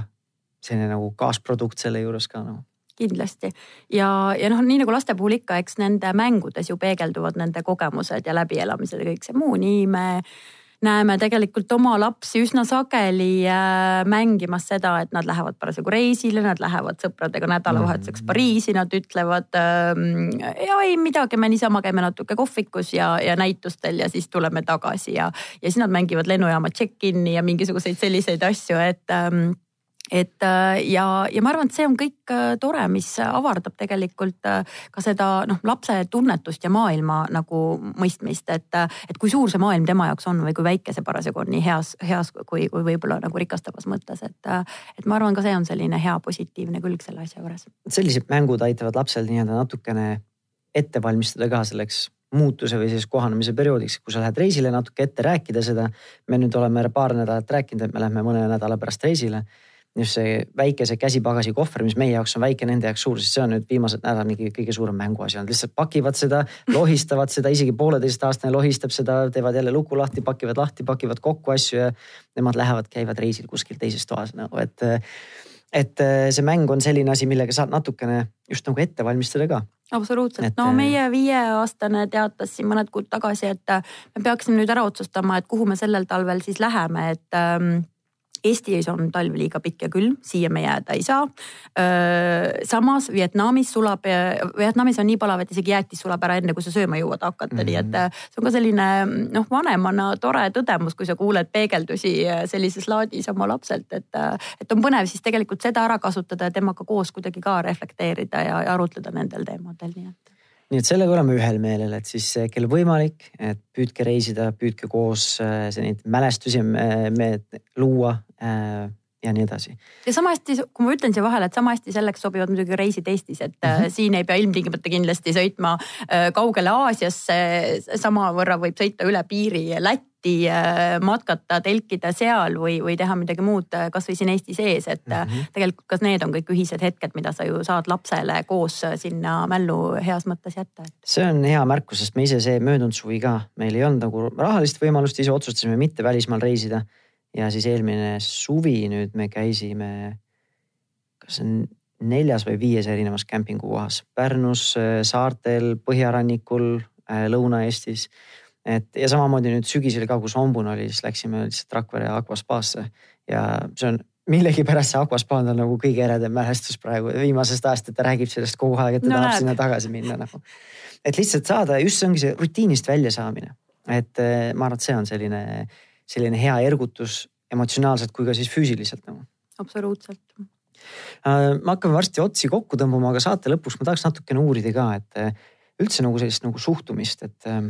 selline nagu kaasprodukt selle juures ka nagu kindlasti ja, ja noh, nii nagu laste puhul ikka, eks nende mängudes ju peegelduvad nende kogemused ja läbielamised ja kõik see muu, nii me näeme tegelikult oma lapsi üsna sageli äh, mängimas seda, et nad lähevad parasjagu reisile, nad lähevad sõpradega nädalavahetuseks mm. Pariisi, nad ütlevad ähm, ja ei midagi, me niisama käime natuke kohvikus ja, ja näitustel ja siis tuleme tagasi ja, ja siis nad mängivad lennujaama check-in'i ja mingisuguseid selliseid asju, et ähm, et äh, ja, ja ma arvan, et see on kõik äh, tore, mis avardab tegelikult äh, ka seda noh, lapse tunnetust ja maailma nagu mõistmist, et, et kui suur see maailm tema jaoks on või kui väike see parasjagu on nii heas, heas kui, kui võib-olla nagu rikastavas mõttes, et, et ma arvan, ka see on selline hea positiivne külg selle asja juures. sellised mängud aitavad lapsel nii-öelda natukene ette valmistada ka selleks muutuse või siis kohanemise perioodiks, kui sa lähed reisile natuke ette rääkida seda. me nüüd oleme paar nädalat rääkinud, et me lähme mõne nädala pärast reisile just see väikese käsipagasi kohver, mis meie jaoks on väike, nende jaoks suur, sest see on nüüd viimased nädalad mingi kõige suurem mänguasi olnud, lihtsalt pakivad seda, lohistavad seda, isegi pooleteistaastane lohistab seda, teevad jälle luku lahti, pakivad lahti, pakivad kokku asju ja nemad lähevad, käivad reisil kuskil teises toas nagu, et. et see mäng on selline asi, millega saad natukene just nagu ette valmistada ka absoluutselt, no meie viieaastane teatas siin mõned kuud tagasi, et me peaksime nüüd ära otsustama, et kuhu me sellel talvel siis läheme, et ähm, Eestis on talv liiga pikk ja külm, siia me jääda ei saa. samas Vietnamis sulab, Vietnamis on nii palav, et isegi jäätis sulab ära enne, kui sa sööma jõuad hakata mm, -hmm. nii et mhm. see on ka selline noh, vanemana tore tõdemus, kui sa kuuled peegeldusi sellises laadis oma lapselt, et, et on põnev siis tegelikult seda ära kasutada ja temaga koos kuidagi ka reflekteerida ja, ja arutleda nendel teemadel, nii et nii et sellega oleme ühel meelel, et siis kel võimalik, et püüdke reisida, püüdke koos neid mälestusi me, me luua Äh, ja nii edasi. ja sama hästi, kui ma ütlen siia vahele, et sama hästi selleks sobivad muidugi reisid Eestis, et mm -hmm. siin ei pea ilmtingimata kindlasti sõitma äh, kaugele Aasiasse. samavõrra võib sõita üle piiri Lätti matkata, telkida seal või, või teha midagi muud kasvõi siin Eesti sees, et mm -hmm. tegelikult ka need on kõik ühised hetked, mida sa ju saad lapsele koos sinna mällu heas mõttes jätta. see on hea märkus, sest me ise see möödunud suvi ka, meil ei olnud nagu rahalist võimalust, ise otsustasime mitte välismaal reisida ja siis eelmine suvi nüüd me käisime, kas on neljas või viies erinevas kämpingukohas Pärnus, äh, saartel, põhjarannikul, äh, Lõuna-Eestis. Et ja samamoodi nüüd sügisel ka, kus Ombun oli, siis läksime lihtsalt Rakvere Aquaspaasse ja see on millegipärast see Aquaspa on nagu kõige eredam mälestus praegu viimasest ajast, et ta räägib sellest kogu aeg, et ta no, tahab näed. sinna tagasi minna nagu. et lihtsalt saada, just see ongi see rutiinist väljasaamine. et äh, ma arvan, et see on selline selline hea ergutus emotsionaalselt kui ka siis füüsiliselt nagu. absoluutselt äh, me hakkame varsti otsi kokku tõmbama, aga saate lõpuks ma tahaks natukene uurida ka, et äh, üldse nagu sellist nagu suhtumist, et äh,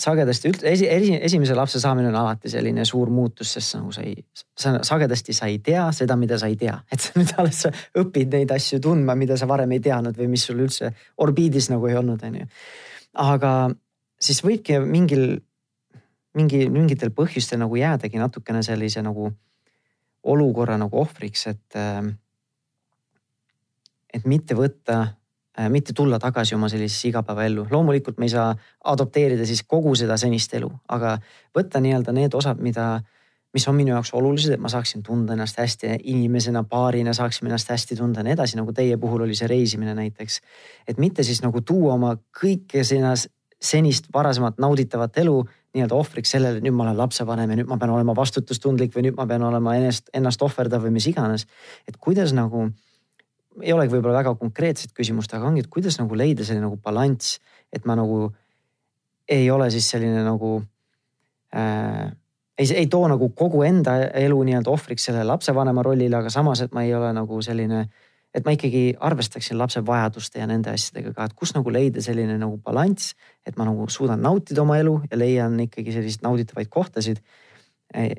sagedasti üldse esi, esi, esimese lapse saamine on alati selline suur muutus, sest nagu sa ei, sa sagedasti sa ei tea seda, mida sa ei tea, et sa nüüd alles sa õpid neid asju tundma, mida sa varem ei teadnud või mis sul üldse orbiidis nagu ei olnud, onju. aga siis võibki mingil mingi, mingitel põhjustel nagu jäädagi natukene sellise nagu olukorra nagu ohvriks, et. Et mitte võtta, mitte tulla tagasi oma sellisesse igapäevaellu. loomulikult me ei saa adopteerida siis kogu seda senist elu, aga võtta nii-öelda need osad, mida, mis on minu jaoks olulised, et ma saaksin tunda ennast hästi inimesena, paarina saaksime ennast hästi tunda ja nii edasi, nagu teie puhul oli see reisimine näiteks. et mitte siis nagu tuua oma kõike sinna senist varasemat nauditavat elu nii-öelda ohvriks sellele, et nüüd ma olen lapsevanem ja nüüd ma pean olema vastutustundlik või nüüd ma pean olema ennast, ennast ohverdav või mis iganes. et kuidas nagu, ei olegi võib-olla väga konkreetset küsimust, aga ongi, et kuidas nagu leida selline nagu balanss, et ma nagu ei ole siis selline nagu äh, ei, ei too nagu kogu enda elu nii-öelda ohvriks sellele lapsevanema rollile, aga samas, et ma ei ole nagu selline et ma ikkagi arvestaksin lapse vajaduste ja nende asjadega ka, et kus nagu leida selline nagu balanss, et ma nagu suudan nautida oma elu ja leian ikkagi selliseid nauditavaid kohtasid.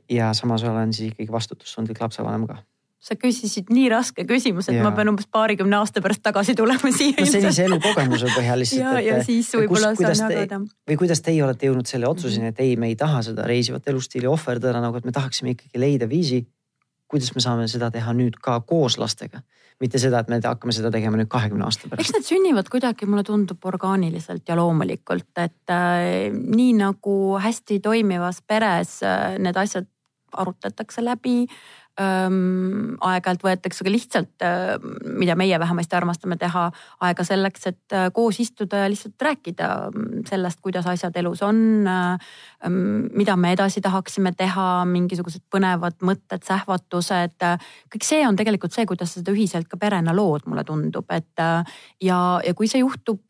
ja samas olen siis ikkagi vastutustundlik lapsevanem ka sa küsisid nii raske küsimuse, et ja. ma pean umbes paarikümne aasta pärast tagasi tulema siia. no senise elukogemuse põhjal lihtsalt. ja, ja siis võib-olla saan jagada. või kuidas teie olete jõudnud selle otsuseni, et ei, me ei taha seda reisivat elustiili ohverdada, nagu et me tahaksime ikkagi leida viisi, kuidas me saame seda teha nüüd ka koos lastega mitte seda, et me hakkame seda tegema nüüd kahekümne aasta pärast. eks need sünnivad kuidagi, mulle tundub orgaaniliselt ja loomulikult, et äh, nii nagu hästi toimivas peres äh, need asjad arutatakse läbi aeg-ajalt võetakse ka lihtsalt, mida meie vähemasti armastame teha, aega selleks, et koos istuda ja lihtsalt rääkida sellest, kuidas asjad elus on. mida me edasi tahaksime teha, mingisugused põnevad mõtted, sähvatused. kõik see on tegelikult see, kuidas seda ühiselt ka perena lood, mulle tundub, et ja, ja kui see juhtub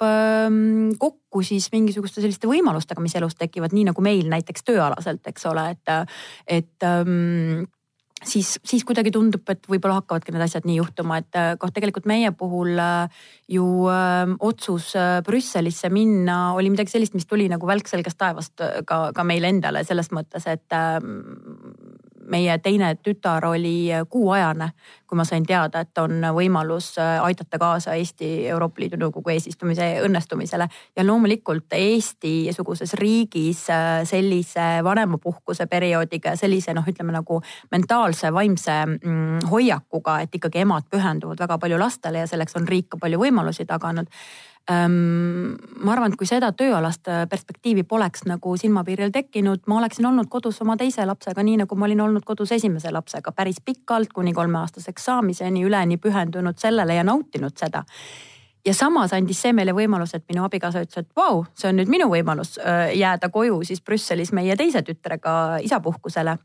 kokku siis mingisuguste selliste võimalustega, mis elus tekivad, nii nagu meil näiteks tööalaselt, eks ole, et, et siis, siis kuidagi tundub, et võib-olla hakkavadki need asjad nii juhtuma, et noh, tegelikult meie puhul äh, ju öö, otsus Brüsselisse minna oli midagi sellist, mis tuli nagu välk selgest taevast ka, ka meile endale selles mõttes, et öö, meie teine tütar oli kuuajane, kui ma sain teada, et on võimalus aidata kaasa Eesti Euroopa Liidu Nõukogu eesistumise õnnestumisele. ja loomulikult Eesti-suguses riigis sellise vanemapuhkuse perioodiga ja sellise noh, ütleme nagu mentaalse, vaimse mm, hoiakuga, et ikkagi emad pühenduvad väga palju lastele ja selleks on riik ka palju võimalusi taganud ma arvan, et kui seda tööalast äh, perspektiivi poleks nagu silmapiiril tekkinud, ma oleksin olnud kodus oma teise lapsega, nii nagu ma olin olnud kodus esimese lapsega päris pikalt, kuni kolmeaastaseks saamiseni, üleni pühendunud sellele ja nautinud seda. Ja samas andis see meile võimaluse, et minu abikaasa ütles, et vau, see on nüüd minu võimalus äh, jääda koju siis Brüsselis meie teise tütrega isapuhkusele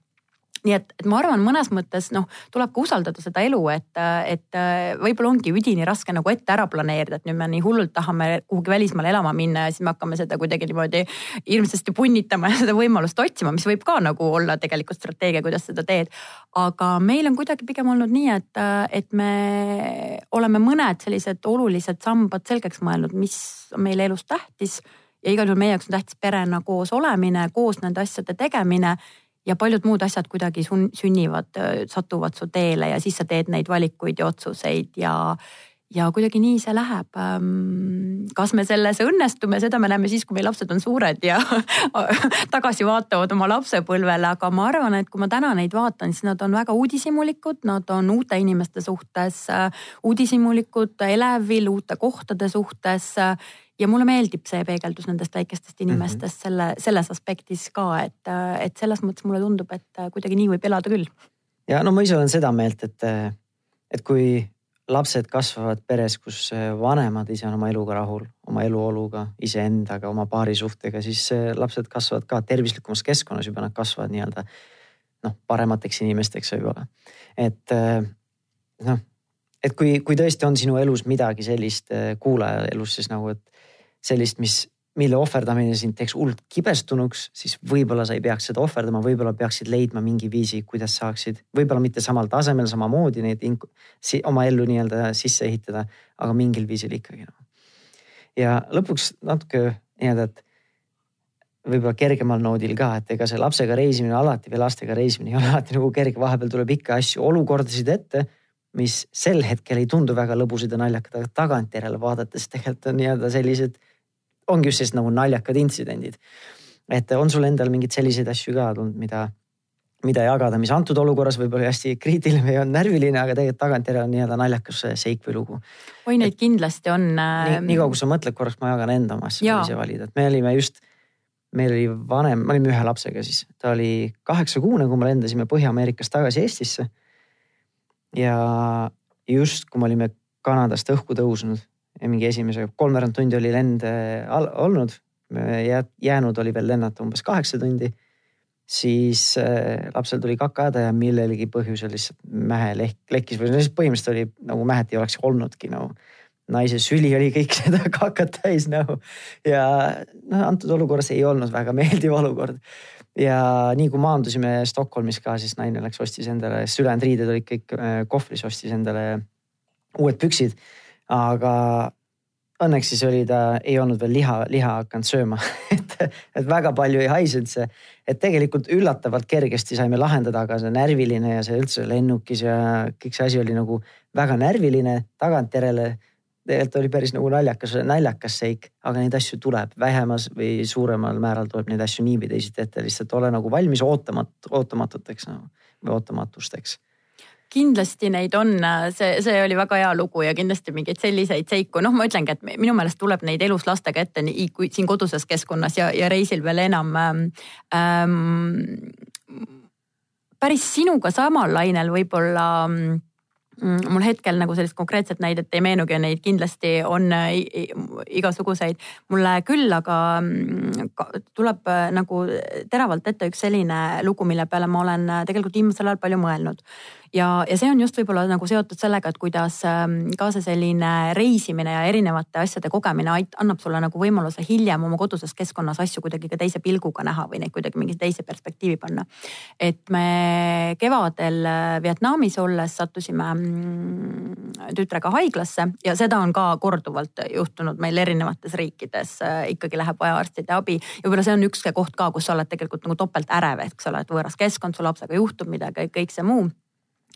nii et, et ma arvan, mõnes mõttes noh, tuleb ka usaldada seda elu, et, et võib-olla ongi üdini raske nagu ette ära planeerida, et nüüd me nii hullult tahame kuhugi välismaale elama minna ja siis me hakkame seda kuidagi niimoodi hirmsasti punnitama ja seda võimalust otsima, mis võib ka nagu olla tegelikult strateegia, kuidas seda teed. aga meil on kuidagi pigem olnud nii, et, et me oleme mõned sellised olulised sambad selgeks mõelnud, mis on meile elus tähtis ja igal juhul meie jaoks on tähtis perena koos olemine, koos nende asjade tegemine ja paljud muud asjad kuidagi sünnivad, satuvad su teele ja siis sa teed neid valikuid ja otsuseid ja, ja kuidagi nii see läheb. kas me selles õnnestume, seda me näeme siis, kui meie lapsed on suured ja tagasi vaatavad oma lapsepõlvele, aga ma arvan, et kui ma täna neid vaatan, siis nad on väga uudishimulikud, nad on uute inimeste suhtes uudishimulikud, elevil uute kohtade suhtes ja mulle meeldib see peegeldus nendest väikestest inimestest mm -hmm. selle, selles aspektis ka, et, et selles mõttes mulle tundub, et kuidagi nii võib elada küll. ja no ma ise olen seda meelt, et, et kui lapsed kasvavad peres, kus vanemad ise on oma eluga rahul, oma eluoluga, iseendaga, oma paarisuhtega, siis lapsed kasvavad ka tervislikumas keskkonnas juba, nad kasvavad nii-öelda noh, paremateks inimesteks võib-olla. et noh, et kui, kui tõesti on sinu elus midagi sellist kuulaja elus siis nagu, et sellist, mis, mille ohverdamine sind teeks hullult kibestunuks, siis võib-olla sa ei peaks seda ohverdama, võib-olla peaksid leidma mingi viisi, kuidas saaksid, võib-olla mitte samal tasemel samamoodi neid si oma ellu nii-öelda sisse ehitada, aga mingil viisil ikkagi no.. ja lõpuks natuke nii-öelda, et võib-olla kergemal noodil ka, et ega see lapsega reisimine alati või lastega reisimine ei ole alati nagu kerge, vahepeal tuleb ikka asju, olukordasid ette mis sel hetkel ei tundu väga lõbusad ja naljakad, aga tagantjärele vaadates tegelikult on nii-öelda sellised ongi just sellised nagu naljakad intsidendid. et on sul endal mingeid selliseid asju ka tulnud, mida, mida jagada, mis antud olukorras võib-olla hästi kriitiline või on närviline, aga tegelikult tagantjärele on nii-öelda naljakas seik või lugu. oi, neid kindlasti on. nii, nii kaua, kui sa mõtled korraks, ma jagan enda oma asju, ise valida, et me olime just meil oli vanem, me olime ühe lapsega siis, ta oli kaheksakuune, kui me lendasime Põhja-Ameerikast tagasi Eestisse. Ja just, kui me olime Kanadast õhku tõusnud mingi esimese kolmveerand tundi oli lend äh, olnud, jäänud oli veel lennata umbes kaheksa tundi. siis äh, lapsel tuli kakada ja millelgi põhjusel lihtsalt mähe lehk, lekkis või lihtsalt põhimõtteliselt oli nagu mähet ei oleks olnudki nagu naise süli oli kõik seda kakat täis nagu ja noh, antud olukorras ei olnud väga meeldiv olukord. Ja nii kui maandusime Stockholmis ka, siis naine läks, ostis endale, sest ülejäänud riided olid kõik äh, kohvris, ostis endale uued püksid aga õnneks siis oli ta, ei olnud veel liha, liha hakanud sööma et, et väga palju ei haisenud see. et tegelikult üllatavalt kergesti saime lahendada, aga see närviline ja see üldse lennukis ja kõik see asi oli nagu väga närviline tagantjärele. Tegelikult oli päris nagu naljakas, naljakas seik, aga neid asju tuleb vähemas või suuremal määral tuleb neid asju nii või teisiti ette, lihtsalt ole nagu valmis ootamat-, ootamatuteks nagu või ootamatusteks kindlasti neid on, see, see oli väga hea lugu ja kindlasti mingeid selliseid seiku, noh, ma ütlengi, et minu meelest tuleb neid elus lastega ette nii kui siin koduses keskkonnas ja, ja reisil veel enam ähm,. päris sinuga samal lainel võib-olla ähm, mul hetkel nagu sellist konkreetset näidet ei meenugi ja neid kindlasti on äh, igasuguseid. mulle küll aga mm, tuleb äh, nagu teravalt ette üks selline lugu, mille peale ma olen äh, tegelikult viimasel ajal palju mõelnud ja, ja see on just võib-olla nagu seotud sellega, et kuidas ähm, ka see selline reisimine ja erinevate asjade kogemine annab sulle nagu võimaluse hiljem oma koduses keskkonnas asju kuidagi ka teise pilguga näha või neid kuidagi mingi teise perspektiivi panna. et me kevadel äh, Vietnamis olles sattusime mm, tütrega haiglasse ja seda on ka korduvalt juhtunud meil erinevates riikides. Äh, ikkagi läheb vaja arstide abi ja võib-olla see on üks koht ka, kus sa oled tegelikult nagu topelt ärev, eks ole, et võõras keskkond, su lapsega juhtub midagi, kõik see muu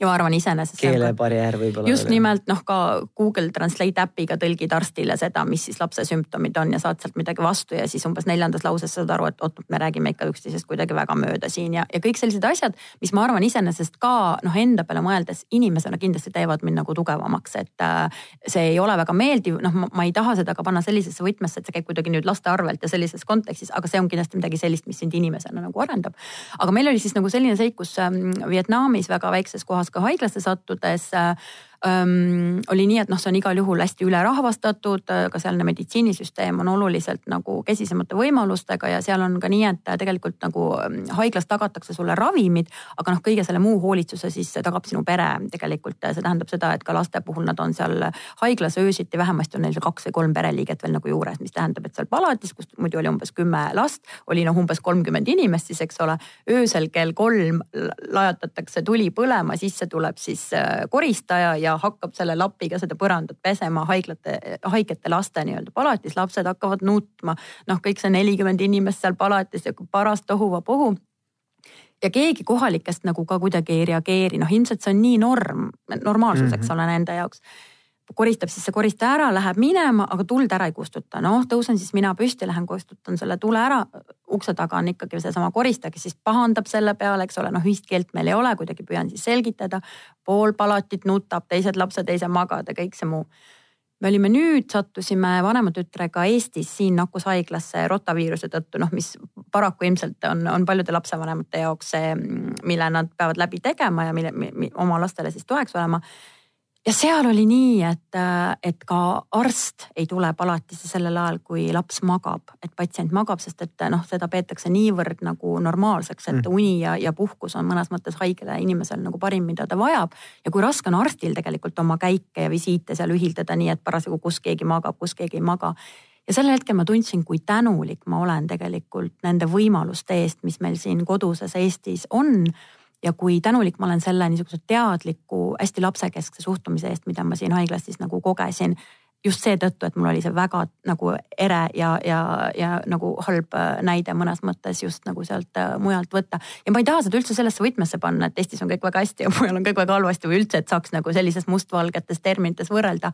ja ma arvan iseenesest. keelebarjäär võib-olla. just nimelt noh, ka Google Translate äpiga tõlgid arstile seda, mis siis lapse sümptomid on ja saad sealt midagi vastu ja siis umbes neljandas lauses saad aru, et oot, me räägime ikka üksteisest kuidagi väga mööda siin ja, ja kõik sellised asjad, mis ma arvan iseenesest ka noh, enda peale mõeldes inimesena kindlasti teevad mind nagu tugevamaks, et äh, see ei ole väga meeldiv, noh, ma ei taha seda ka panna sellisesse võtmesse, et see käib kuidagi nüüd laste arvelt ja sellises kontekstis, aga see on kindlasti midagi sellist, mis sind inimesena nagu arendab. aga meil oli siis nagu selline seik, kus ähm, Vietnamis väga väikses kohas ka haiglasse sattudes äh, oli nii, et noh, see on igal juhul hästi ülerahvastatud, ka sealne meditsiinisüsteem on oluliselt nagu kesisemate võimalustega ja seal on ka nii, et tegelikult nagu haiglas tagatakse sulle ravimid, aga noh, kõige selle muu hoolitsuse siis tagab sinu pere tegelikult. see tähendab seda, et ka laste puhul nad on seal haiglas öösiti, vähemasti on neil kaks või kolm pereliiget veel nagu juures, mis tähendab, et seal palatis, kus muidu oli umbes kümme last, oli noh, umbes kolmkümmend inimest siis, eks ole. öösel kell kolm lajatatakse tuli põlema, sisse tuleb siis äh, koristaja ja hakkab selle lapiga seda põrandat pesema haiglate, haigete laste nii-öelda palatis, lapsed hakkavad nutma. noh, kõik see nelikümmend inimest seal palatis ja paras tohuvapohu ja keegi kohalikest nagu ka kuidagi ei reageeri, noh ilmselt see on nii norm, normaalsus mm, -hmm. eks mhm. ole, nende jaoks koristab siis see koristaja ära, läheb minema, aga tuld ära ei kustuta. noh, tõusen siis mina püsti, lähen kustutan selle tule ära. ukse taga on ikkagi seesama koristaja, kes siis pahandab selle peale, eks ole, noh ühist keelt meil ei ole, kuidagi püüan siis selgitada. pool palatit nutab, teised lapsed ei saa magada, kõik see muu. me olime nüüd, sattusime vanema tütrega Eestis siin nakkushaiglasse rotaviiruse tõttu, noh, mis paraku ilmselt on, on paljude lapsevanemate jaoks see, mille nad peavad läbi tegema ja mille, mille oma lastele siis toeks olema ja seal oli nii, et, et ka arst ei tule palatisse sellel ajal, kui laps magab, et patsient magab, sest et noh, seda peetakse niivõrd nagu normaalseks, et mm. uni ja, ja puhkus on mõnes mõttes haigele inimesel nagu parim, mida ta vajab. ja kui raske on arstil tegelikult oma käike ja visiite seal ühildada nii, et parasjagu kus keegi magab, kus keegi ei maga ja sel hetkel ma tundsin, kui tänulik ma olen tegelikult nende võimaluste eest, mis meil siin koduses Eestis on ja kui tänulik ma olen selle niisuguse teadliku, hästi lapsekeskse suhtumise eest, mida ma siin haiglas siis nagu kogesin just seetõttu, et mul oli see väga nagu ere ja, ja, ja nagu halb äh, näide mõnes mõttes just nagu sealt äh, mujalt võtta. ja ma ei taha seda üldse sellesse võtmesse panna, et Eestis on kõik väga hästi ja mujal on kõik väga halvasti või üldse, et saaks nagu sellises mustvalgetes terminites võrrelda.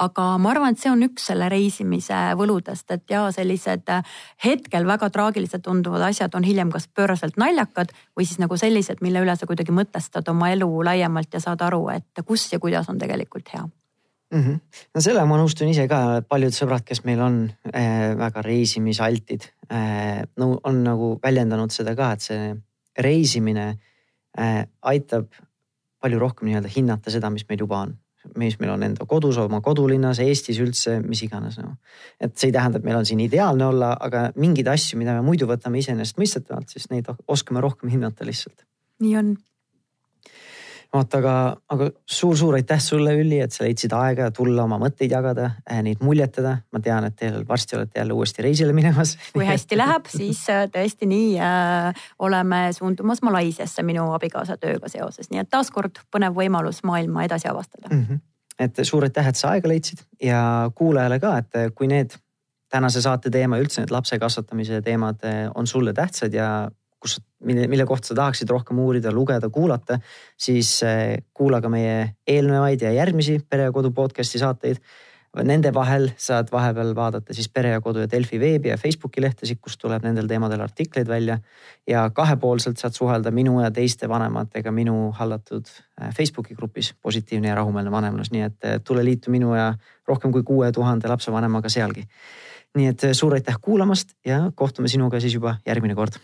aga ma arvan, et see on üks selle reisimise võludest, et ja sellised äh, hetkel väga traagilised tunduvad asjad on hiljem kas pööraselt naljakad või siis nagu sellised, mille üle sa kuidagi mõtestad oma elu laiemalt ja saad aru, et kus ja kuidas on tegelikult hea mm. -hmm. no sellega ma nõustun ise ka, paljud sõbrad, kes meil on äh, väga reisimisaltid äh,, no on nagu väljendanud seda ka, et see reisimine äh, aitab palju rohkem nii-öelda hinnata seda, mis meil juba on mis meil on enda kodus, oma kodulinnas, Eestis üldse, mis iganes no.. et see ei tähenda, et meil on siin ideaalne olla, aga mingeid asju, mida me muidu võtame iseenesestmõistetavalt, siis neid oskame rohkem hinnata lihtsalt. nii on vaata, aga, aga suur-suur aitäh sulle, Ülli, et sa leidsid aega tulla oma mõtteid jagada, äh, neid muljetada. ma tean, et teil varsti olete jälle uuesti reisile minemas. kui hästi läheb, siis äh, tõesti nii äh, oleme suundumas Malaisiasse minu abikaasa tööga seoses, nii et taaskord põnev võimalus maailma edasi avastada mm. -hmm. et suur aitäh, et sa aega leidsid ja kuulajale ka, et kui need tänase saate teema, üldse need lapse kasvatamise teemad on sulle tähtsad ja mille, mille kohta sa tahaksid rohkem uurida, lugeda, kuulata, siis eh, kuula ka meie eelnevaid ja järgmisi Pere ja Kodu podcast'i saateid. Nende vahel saad vahepeal vaadata siis Pere ja Kodu ja Delfi veebi ja Facebooki lehtesid, kus tuleb nendel teemadel artikleid välja. ja kahepoolselt saad suhelda minu ja teiste vanematega minu hallatud eh, Facebooki grupis Positiivne ja rahumeelne vanemlus, nii et eh, tule liitu minu ja rohkem kui kuue tuhande lapsevanemaga sealgi. nii et suur aitäh kuulamast ja kohtume sinuga siis juba järgmine kord